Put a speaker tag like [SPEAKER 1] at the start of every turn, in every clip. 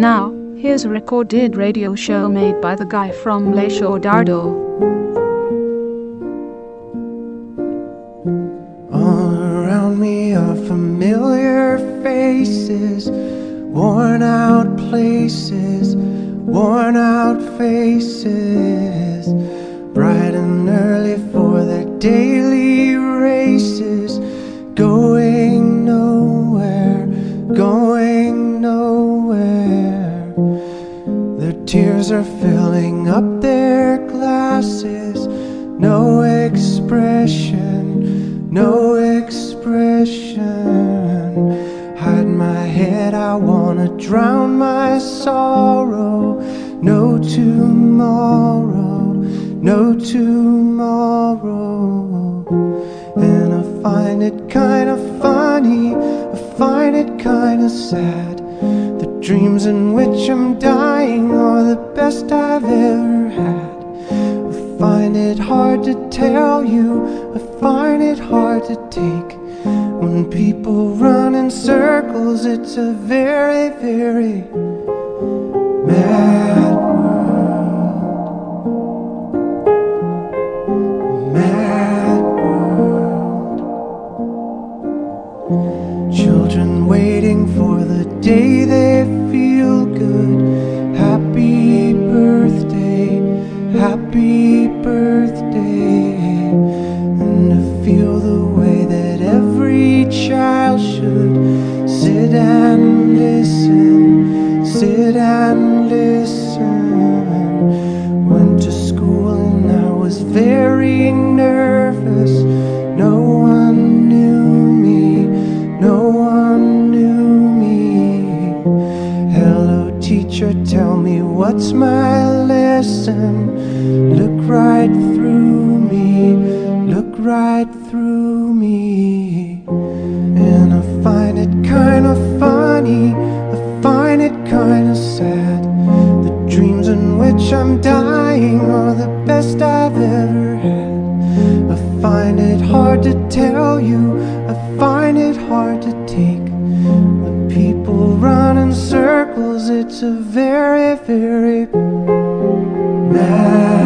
[SPEAKER 1] Now, here's a recorded radio show made by the guy from Les Dardo.
[SPEAKER 2] All around me are familiar faces, worn out places, worn out faces, bright and early for their daily are filling up their glasses, no expression, no expression. Hide my head, I wanna drown my sorrow. No tomorrow, no tomorrow. And I find it kinda funny, I find it kinda sad. The dreams in which I'm dying best I've ever had. I find it hard to tell you, I find it hard to take. When people run in circles, it's a very, very mad dreams in which I'm dying are the best I've ever had. I find it hard to tell you, I find it hard to take. The people run in circles, it's a very, very mad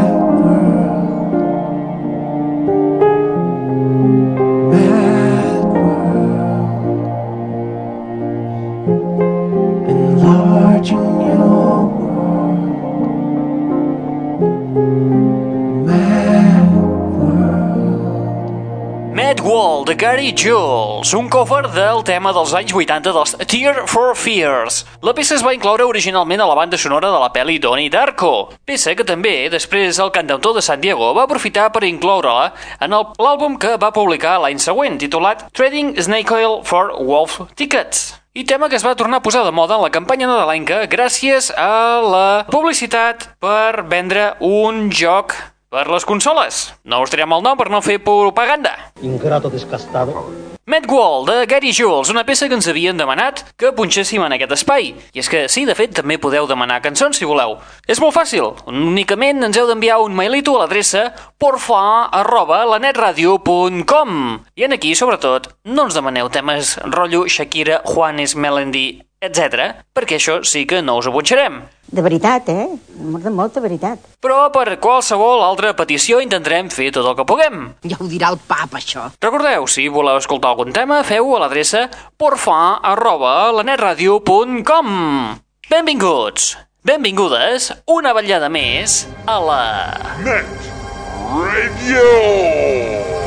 [SPEAKER 3] de Gary Jules, un cover del tema dels anys 80 dels Tear for Fears. La peça es va incloure originalment a la banda sonora de la pel·li Donnie Darko, peça que també, després el cantautor de San Diego va aprofitar per incloure-la en l'àlbum que va publicar l'any següent, titulat Trading Snake Oil for Wolf Tickets. I tema que es va tornar a posar de moda en la campanya nadalenca gràcies a la publicitat per vendre un joc per les consoles. No us direm el nom per no fer propaganda.
[SPEAKER 4] Ingrato descastado.
[SPEAKER 3] Mad Wall, de Gary Jules, una peça que ens havien demanat que punxéssim en aquest espai. I és que sí, de fet, també podeu demanar cançons si voleu. És molt fàcil, únicament ens heu d'enviar un mailito a l'adreça porfa arroba lanetradio.com i en aquí, sobretot, no ens demaneu temes rotllo Shakira, Juanes, Melendi, etc, perquè això sí que no us ho punxarem.
[SPEAKER 5] De veritat, eh? Amor de molta veritat.
[SPEAKER 3] Però per qualsevol altra petició intentarem fer tot el que puguem.
[SPEAKER 6] Ja ho dirà el pap, això.
[SPEAKER 3] Recordeu, si voleu escoltar algun tema, feu a l'adreça porfa arroba lanetradio.com Benvinguts, benvingudes, una vetllada més a la...
[SPEAKER 7] Net Radio.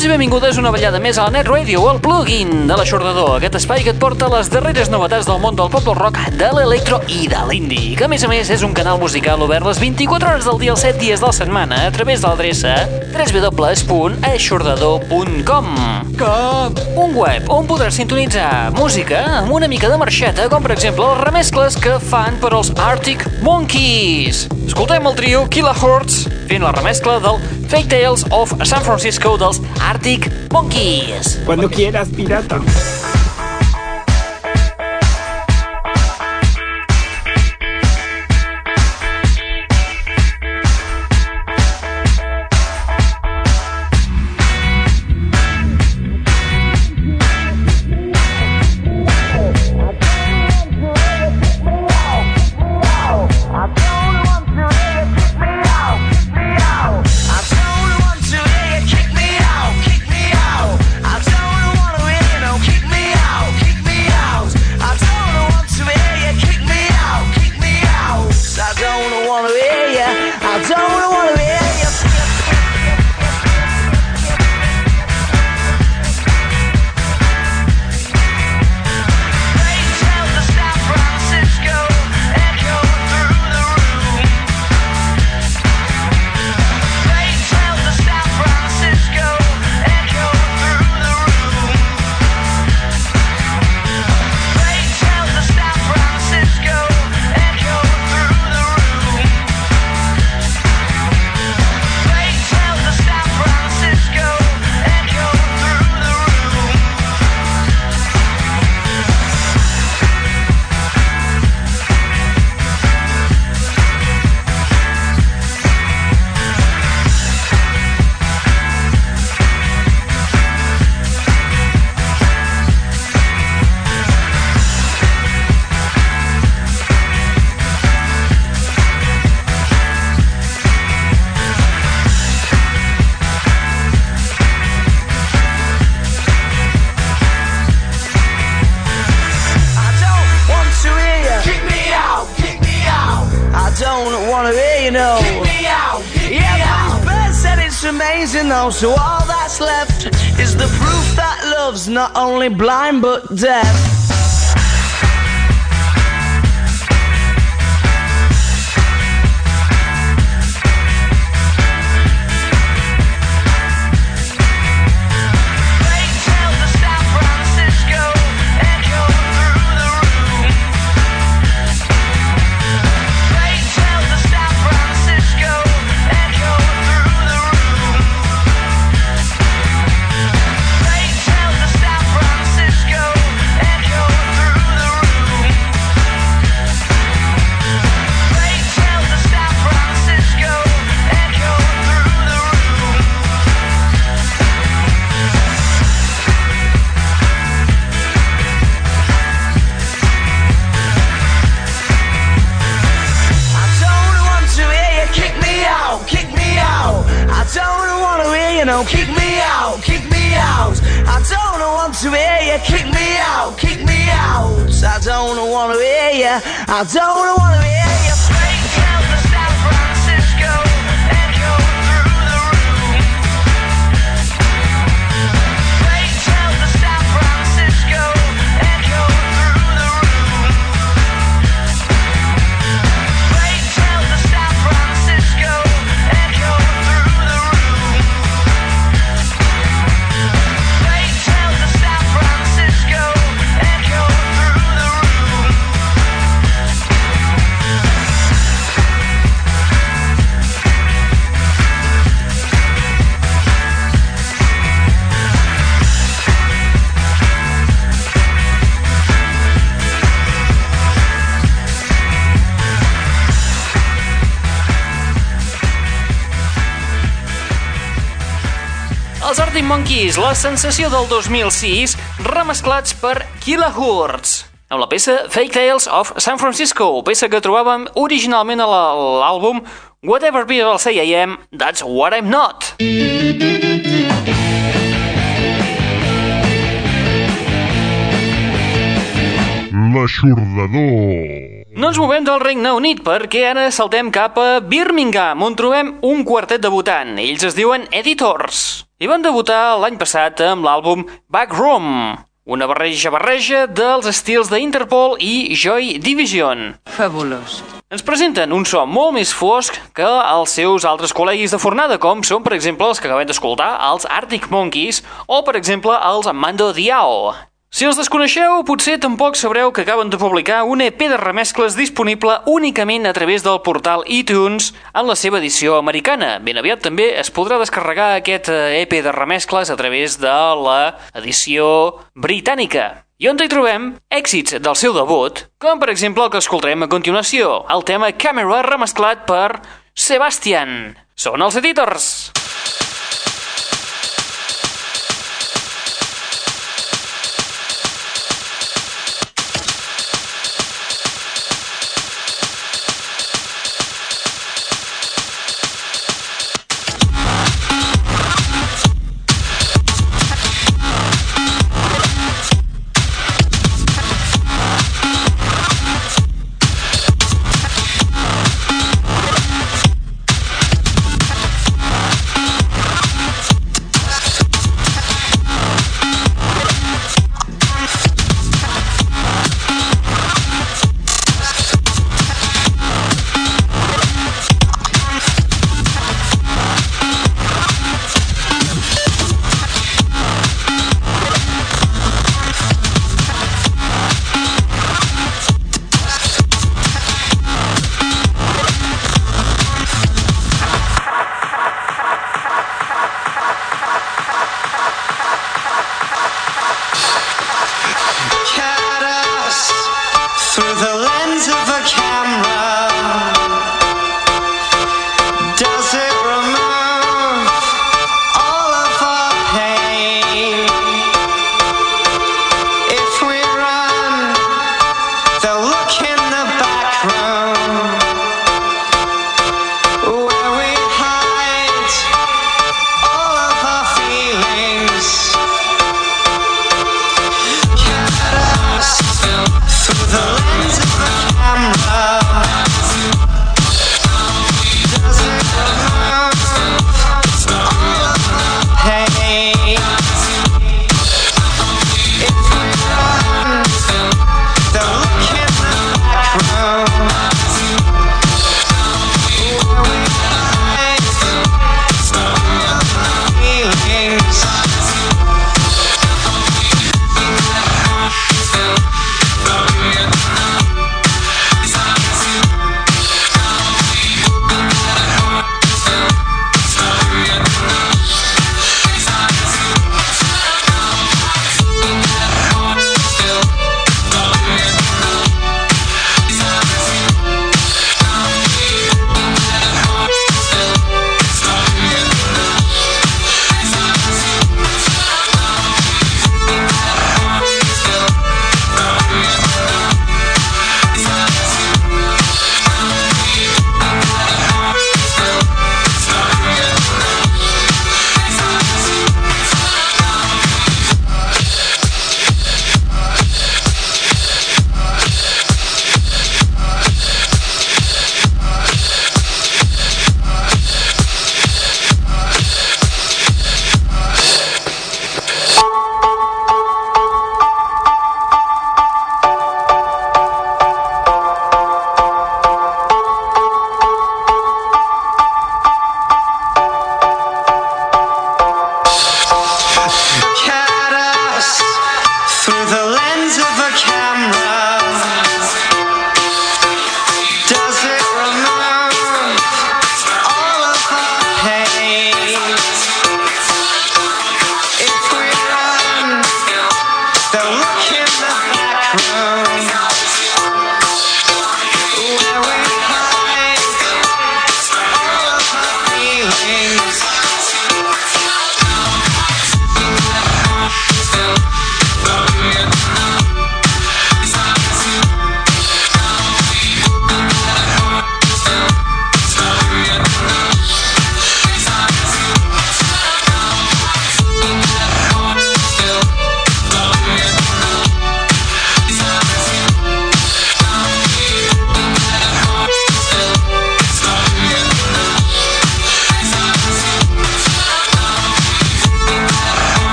[SPEAKER 3] Benvinguts i benvingudes una vetllada més a la Net Radio, el plugin de l'aixordador, aquest espai que et porta les darreres novetats del món del pop del rock, de l'electro i de l'indie, que a més a més és un canal musical obert les 24 hores del dia, els 7 dies de la setmana, a través de l'adreça www.aixordador.com Com? Un web on podràs sintonitzar música amb una mica de marxeta, com per exemple les remescles que fan per als Arctic Monkeys. Escoltem el trio Kilohertz fent la remescla del Fake Tales of San Francisco dels Arctic Monkeys.
[SPEAKER 8] Cuando quieras, pirata.
[SPEAKER 4] So all that's left is the proof that love's not only blind but deaf. I don't
[SPEAKER 3] Monkeys, la sensació del 2006, remesclats per Kilohertz, amb la peça Fake Tales of San Francisco, peça que trobàvem originalment a l'àlbum Whatever People Say I Am, That's What I'm Not.
[SPEAKER 6] L'aixordador.
[SPEAKER 3] No ens movem del Regne Unit perquè ara saltem cap a Birmingham, on trobem un quartet debutant. Ells es diuen Editors i van debutar l'any passat amb l'àlbum Backroom, una barreja-barreja dels estils d'Interpol i Joy Division.
[SPEAKER 7] Fabulós.
[SPEAKER 3] Ens presenten un so molt més fosc que els seus altres col·legis de fornada, com són, per exemple, els que acabem d'escoltar, els Arctic Monkeys, o, per exemple, els Mando Diao. Si els desconeixeu, potser tampoc sabreu que acaben de publicar un EP de remescles disponible únicament a través del portal iTunes en la seva edició americana. Ben aviat també es podrà descarregar aquest EP de remescles a través de la edició britànica. I on hi trobem èxits del seu debut, com per exemple el que escoltarem a continuació, el tema Camera remesclat per Sebastian. Són els editors!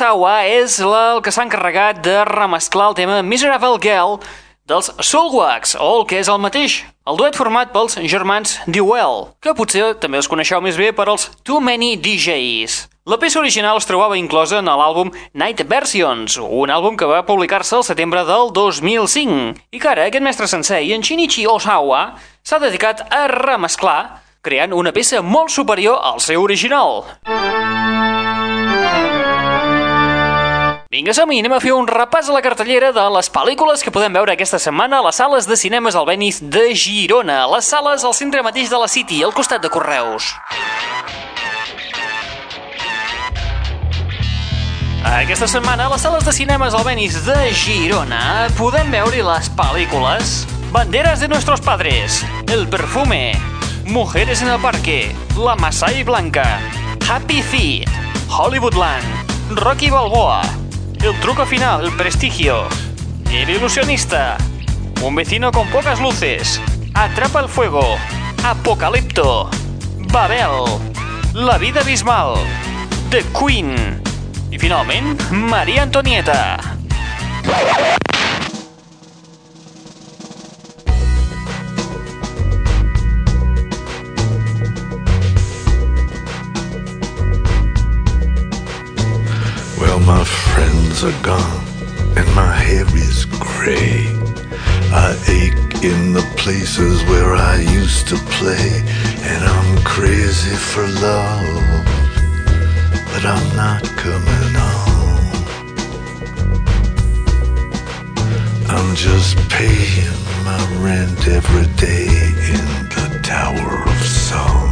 [SPEAKER 3] Shinichi Osawa és la, el que s'ha encarregat de remesclar el tema Miserable Girl dels Soulwax, o el que és el mateix, el duet format pels germans Dewell, que potser també els coneixeu més bé per als Too Many DJs. La peça original es trobava inclosa en l'àlbum Night Versions, un àlbum que va publicar-se al setembre del 2005, i que ara aquest mestre sensei, en Shinichi Osawa, s'ha dedicat a remesclar, creant una peça molt superior al seu original. Vinga, som-hi, anem a fer un repàs a la cartellera de les pel·lícules que podem veure aquesta setmana a les sales de cinemes Albenis de Girona, les sales al centre mateix de la City, al costat de Correus. Aquesta setmana a les sales de cinemes Albenis de Girona podem veure les pel·lícules Banderas de nuestros padres, El perfume, Mujeres en el parque, La Masai Blanca, Happy Feet, Hollywoodland, Rocky Balboa, El truco final, prestigio, El ilusionista, Un vecino con pocas luces, Atrapa el fuego, Apocalipto, Babel, La vida abismal, The Queen. I finalment Maria Antonieta.
[SPEAKER 6] Are gone and my hair is gray. I ache in the places where I used to play, and I'm crazy for love, but I'm not coming home. I'm just paying my rent every day in the Tower of Song.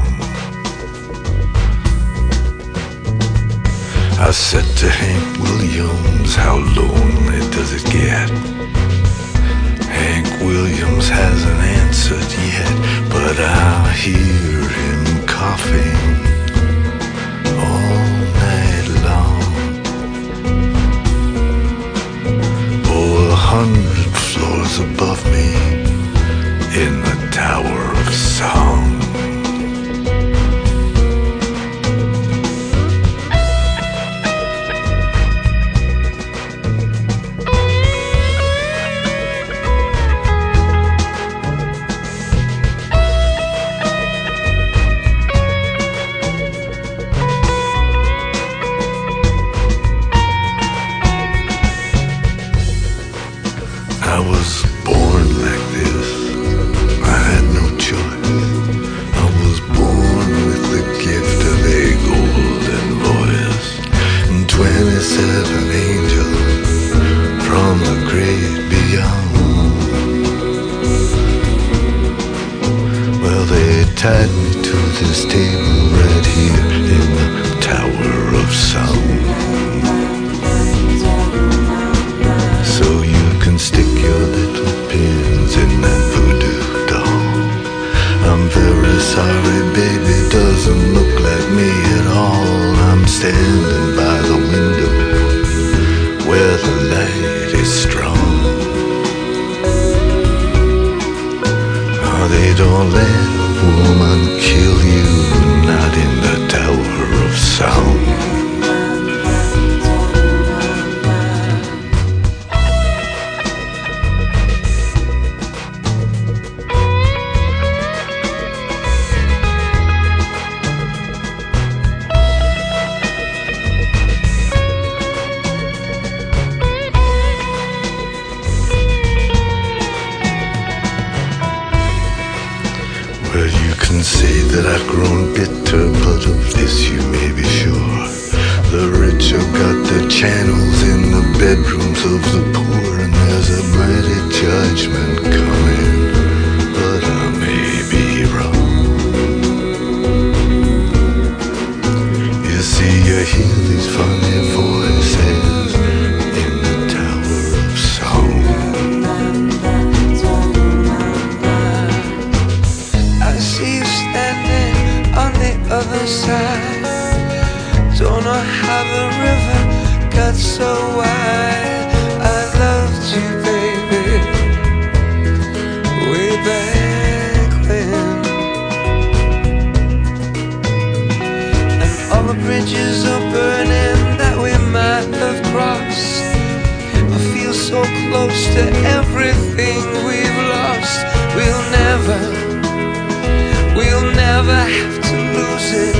[SPEAKER 6] I said to Hank Williams, how lonely does it get? Hank Williams hasn't answered yet, but I hear him coughing all night long. Oh, a hundred floors above me in the Tower of Song. I was that I've grown bitter, but of this you may be sure. The rich have got their channels in the bedrooms of the poor, and there's a mighty judgment coming, but I may be wrong. You see, you hear these funny voices
[SPEAKER 2] Don't know how the river got so wide. I
[SPEAKER 6] loved you, baby Way back when And all the bridges are burning That we might have crossed. I feel so close to everything we've lost. We'll never We'll never have
[SPEAKER 3] to lose it.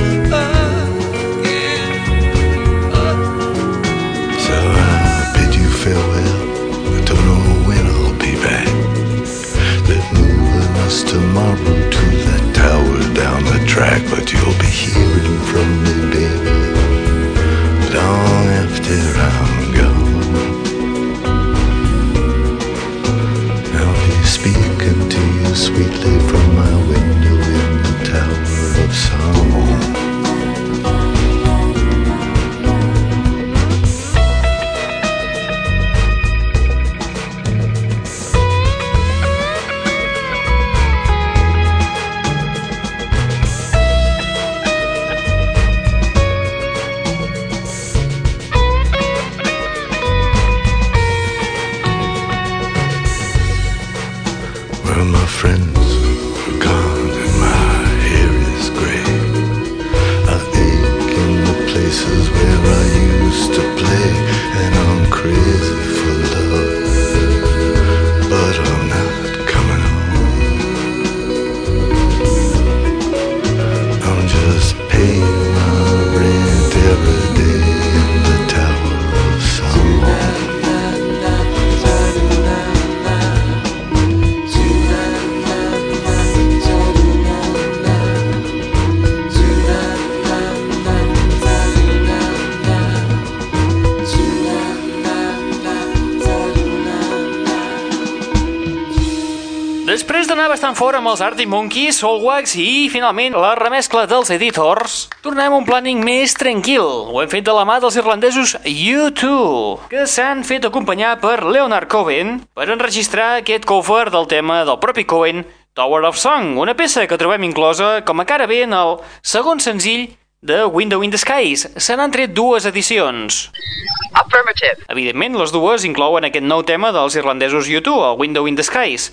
[SPEAKER 3] Fora amb els Arctic Monkeys, Soulwax i, finalment, la remescla dels Editors, tornem a un planning més tranquil. Ho hem fet de la mà dels irlandesos U2, que s'han fet acompanyar per Leonard Cohen per enregistrar aquest cover del tema del propi Cohen, Tower of Song, una peça que trobem inclosa com a cara bé en el segon senzill de Window in the Skies. Se n'han tret dues edicions.
[SPEAKER 7] Affirmative.
[SPEAKER 3] Evidentment, les dues inclouen aquest nou tema dels irlandesos U2, el Window in the Skies.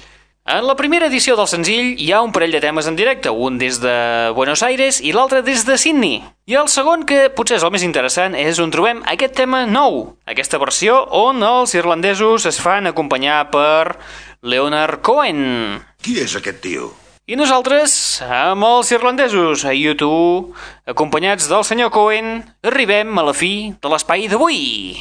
[SPEAKER 3] En la primera edició del senzill hi ha un parell de temes en directe, un des de Buenos Aires i l'altre des de Sydney. I el segon, que potser és el més interessant, és on trobem aquest tema nou, aquesta versió on els irlandesos es fan acompanyar per Leonard Cohen.
[SPEAKER 8] Qui és aquest tio?
[SPEAKER 3] I nosaltres, amb els irlandesos, a YouTube, acompanyats del senyor Cohen, arribem a la fi de l'espai d'avui.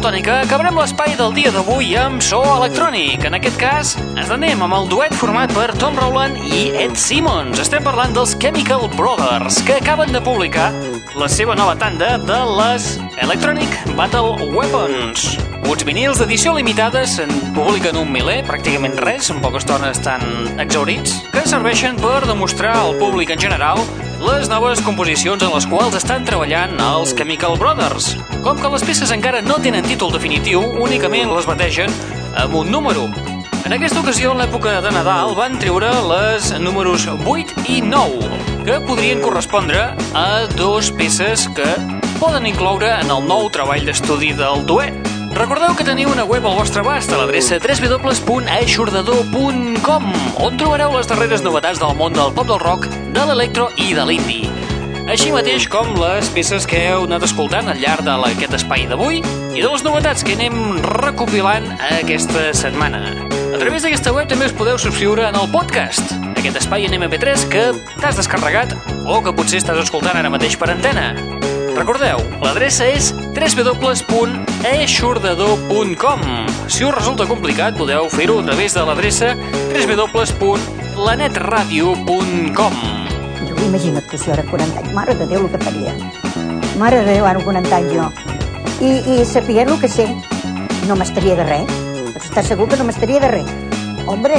[SPEAKER 3] Tònica, acabarem l'espai del dia d'avui amb so electrònic. En aquest cas, ens anem amb el duet format per Tom Rowland i Ed Simmons. Estem parlant dels Chemical Brothers, que acaben de publicar la seva nova tanda de les Electronic Battle Weapons. Uns vinils d'edició limitada se'n publiquen un miler, pràcticament res, en poca estona estan exaurits, que serveixen per demostrar al públic en general les noves composicions en les quals estan treballant els Chemical Brothers. Com que les peces encara no tenen títol definitiu, únicament les bategen amb un número. En aquesta ocasió, en l'època de Nadal, van treure les números 8 i 9, que podrien correspondre a dos peces que poden incloure en el nou treball d'estudi del duet. Recordeu que teniu una web al vostre abast a l'adreça www.aixordador.com on trobareu les darreres novetats del món del pop del rock, de l'electro i de l'indie. Així mateix com les peces que heu anat escoltant al llarg d'aquest espai d'avui i de les novetats que anem recopilant aquesta setmana. A través d'aquesta web també us podeu subscriure en el podcast, aquest espai en MP3 que t'has descarregat o que potser estàs escoltant ara mateix per antena. Recordeu, l'adreça és www.eixordador.com Si us resulta complicat, podeu fer-ho a través de l'adreça www.lanetradio.com
[SPEAKER 5] Jo imagina't que si ara 40 anys, mare de Déu, el que faria. Mare de Déu, ara 40 anys jo. I, i saber el que sé, no m'estaria de res. Pots segur que no m'estaria de res. Hombre,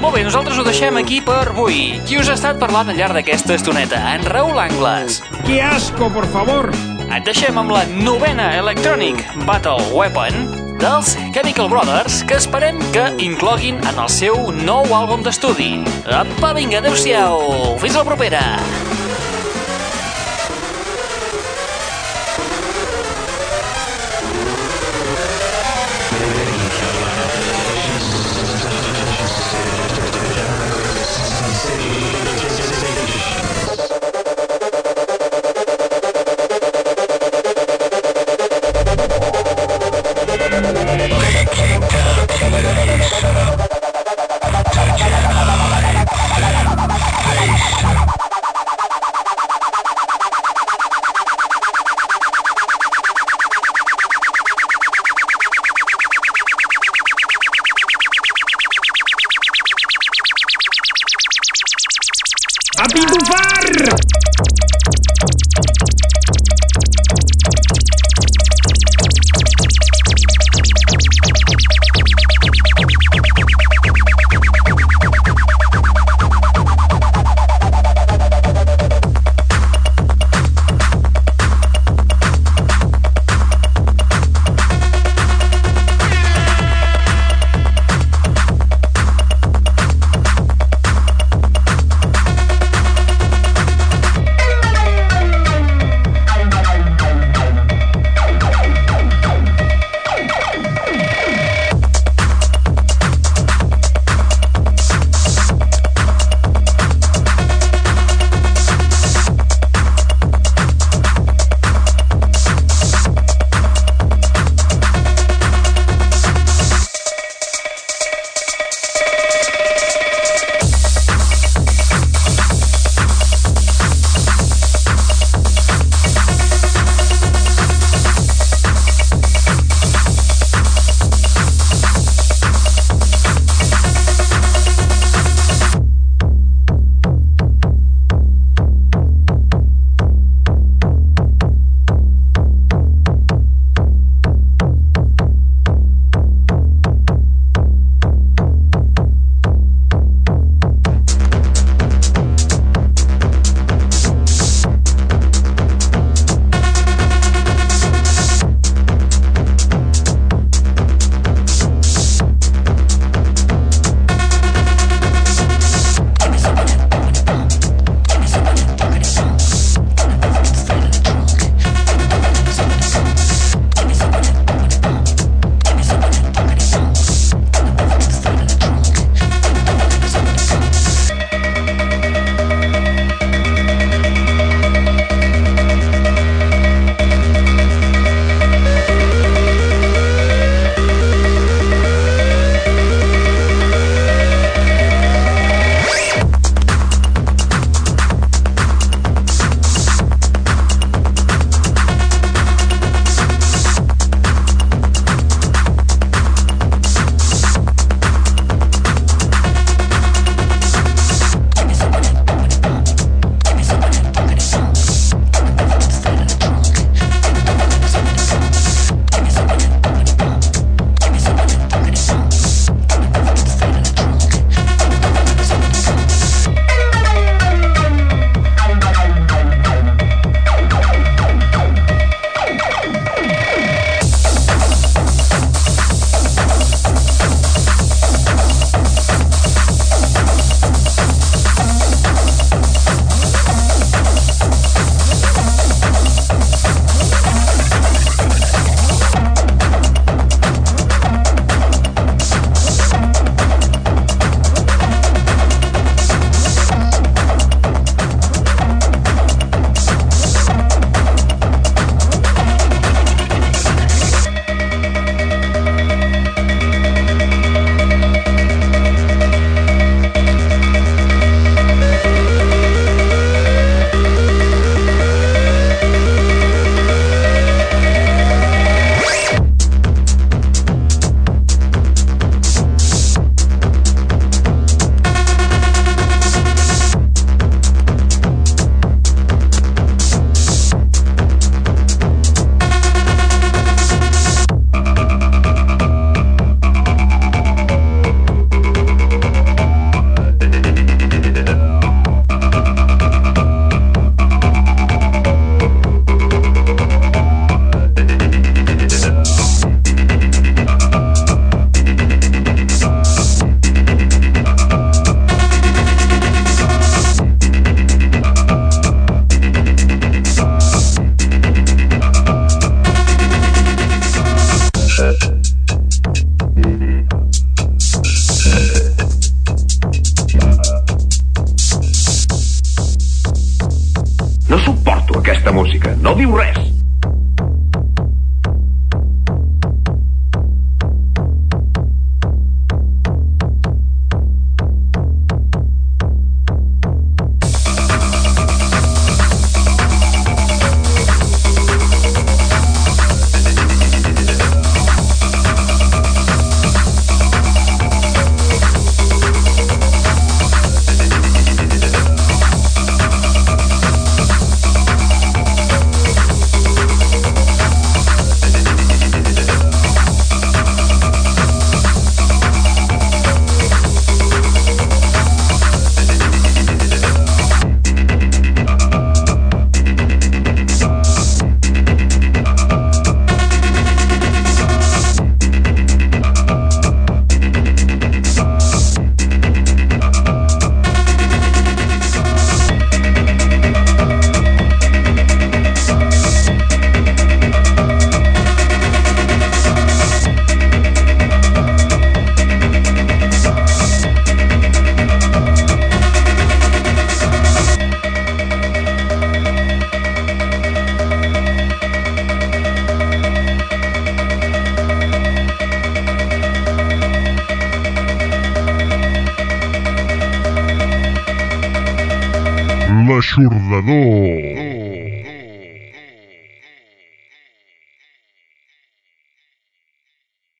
[SPEAKER 3] Molt bé, nosaltres ho deixem aquí per avui. Qui us ha estat parlant al llarg d'aquesta estoneta? En Raül Angles.
[SPEAKER 9] ¡Qué asco, por favor!
[SPEAKER 3] Et deixem amb la novena Electronic Battle Weapon dels Chemical Brothers que esperem que incloguin en el seu nou àlbum d'estudi. Apa, vinga, adeu-siau! Fins la propera!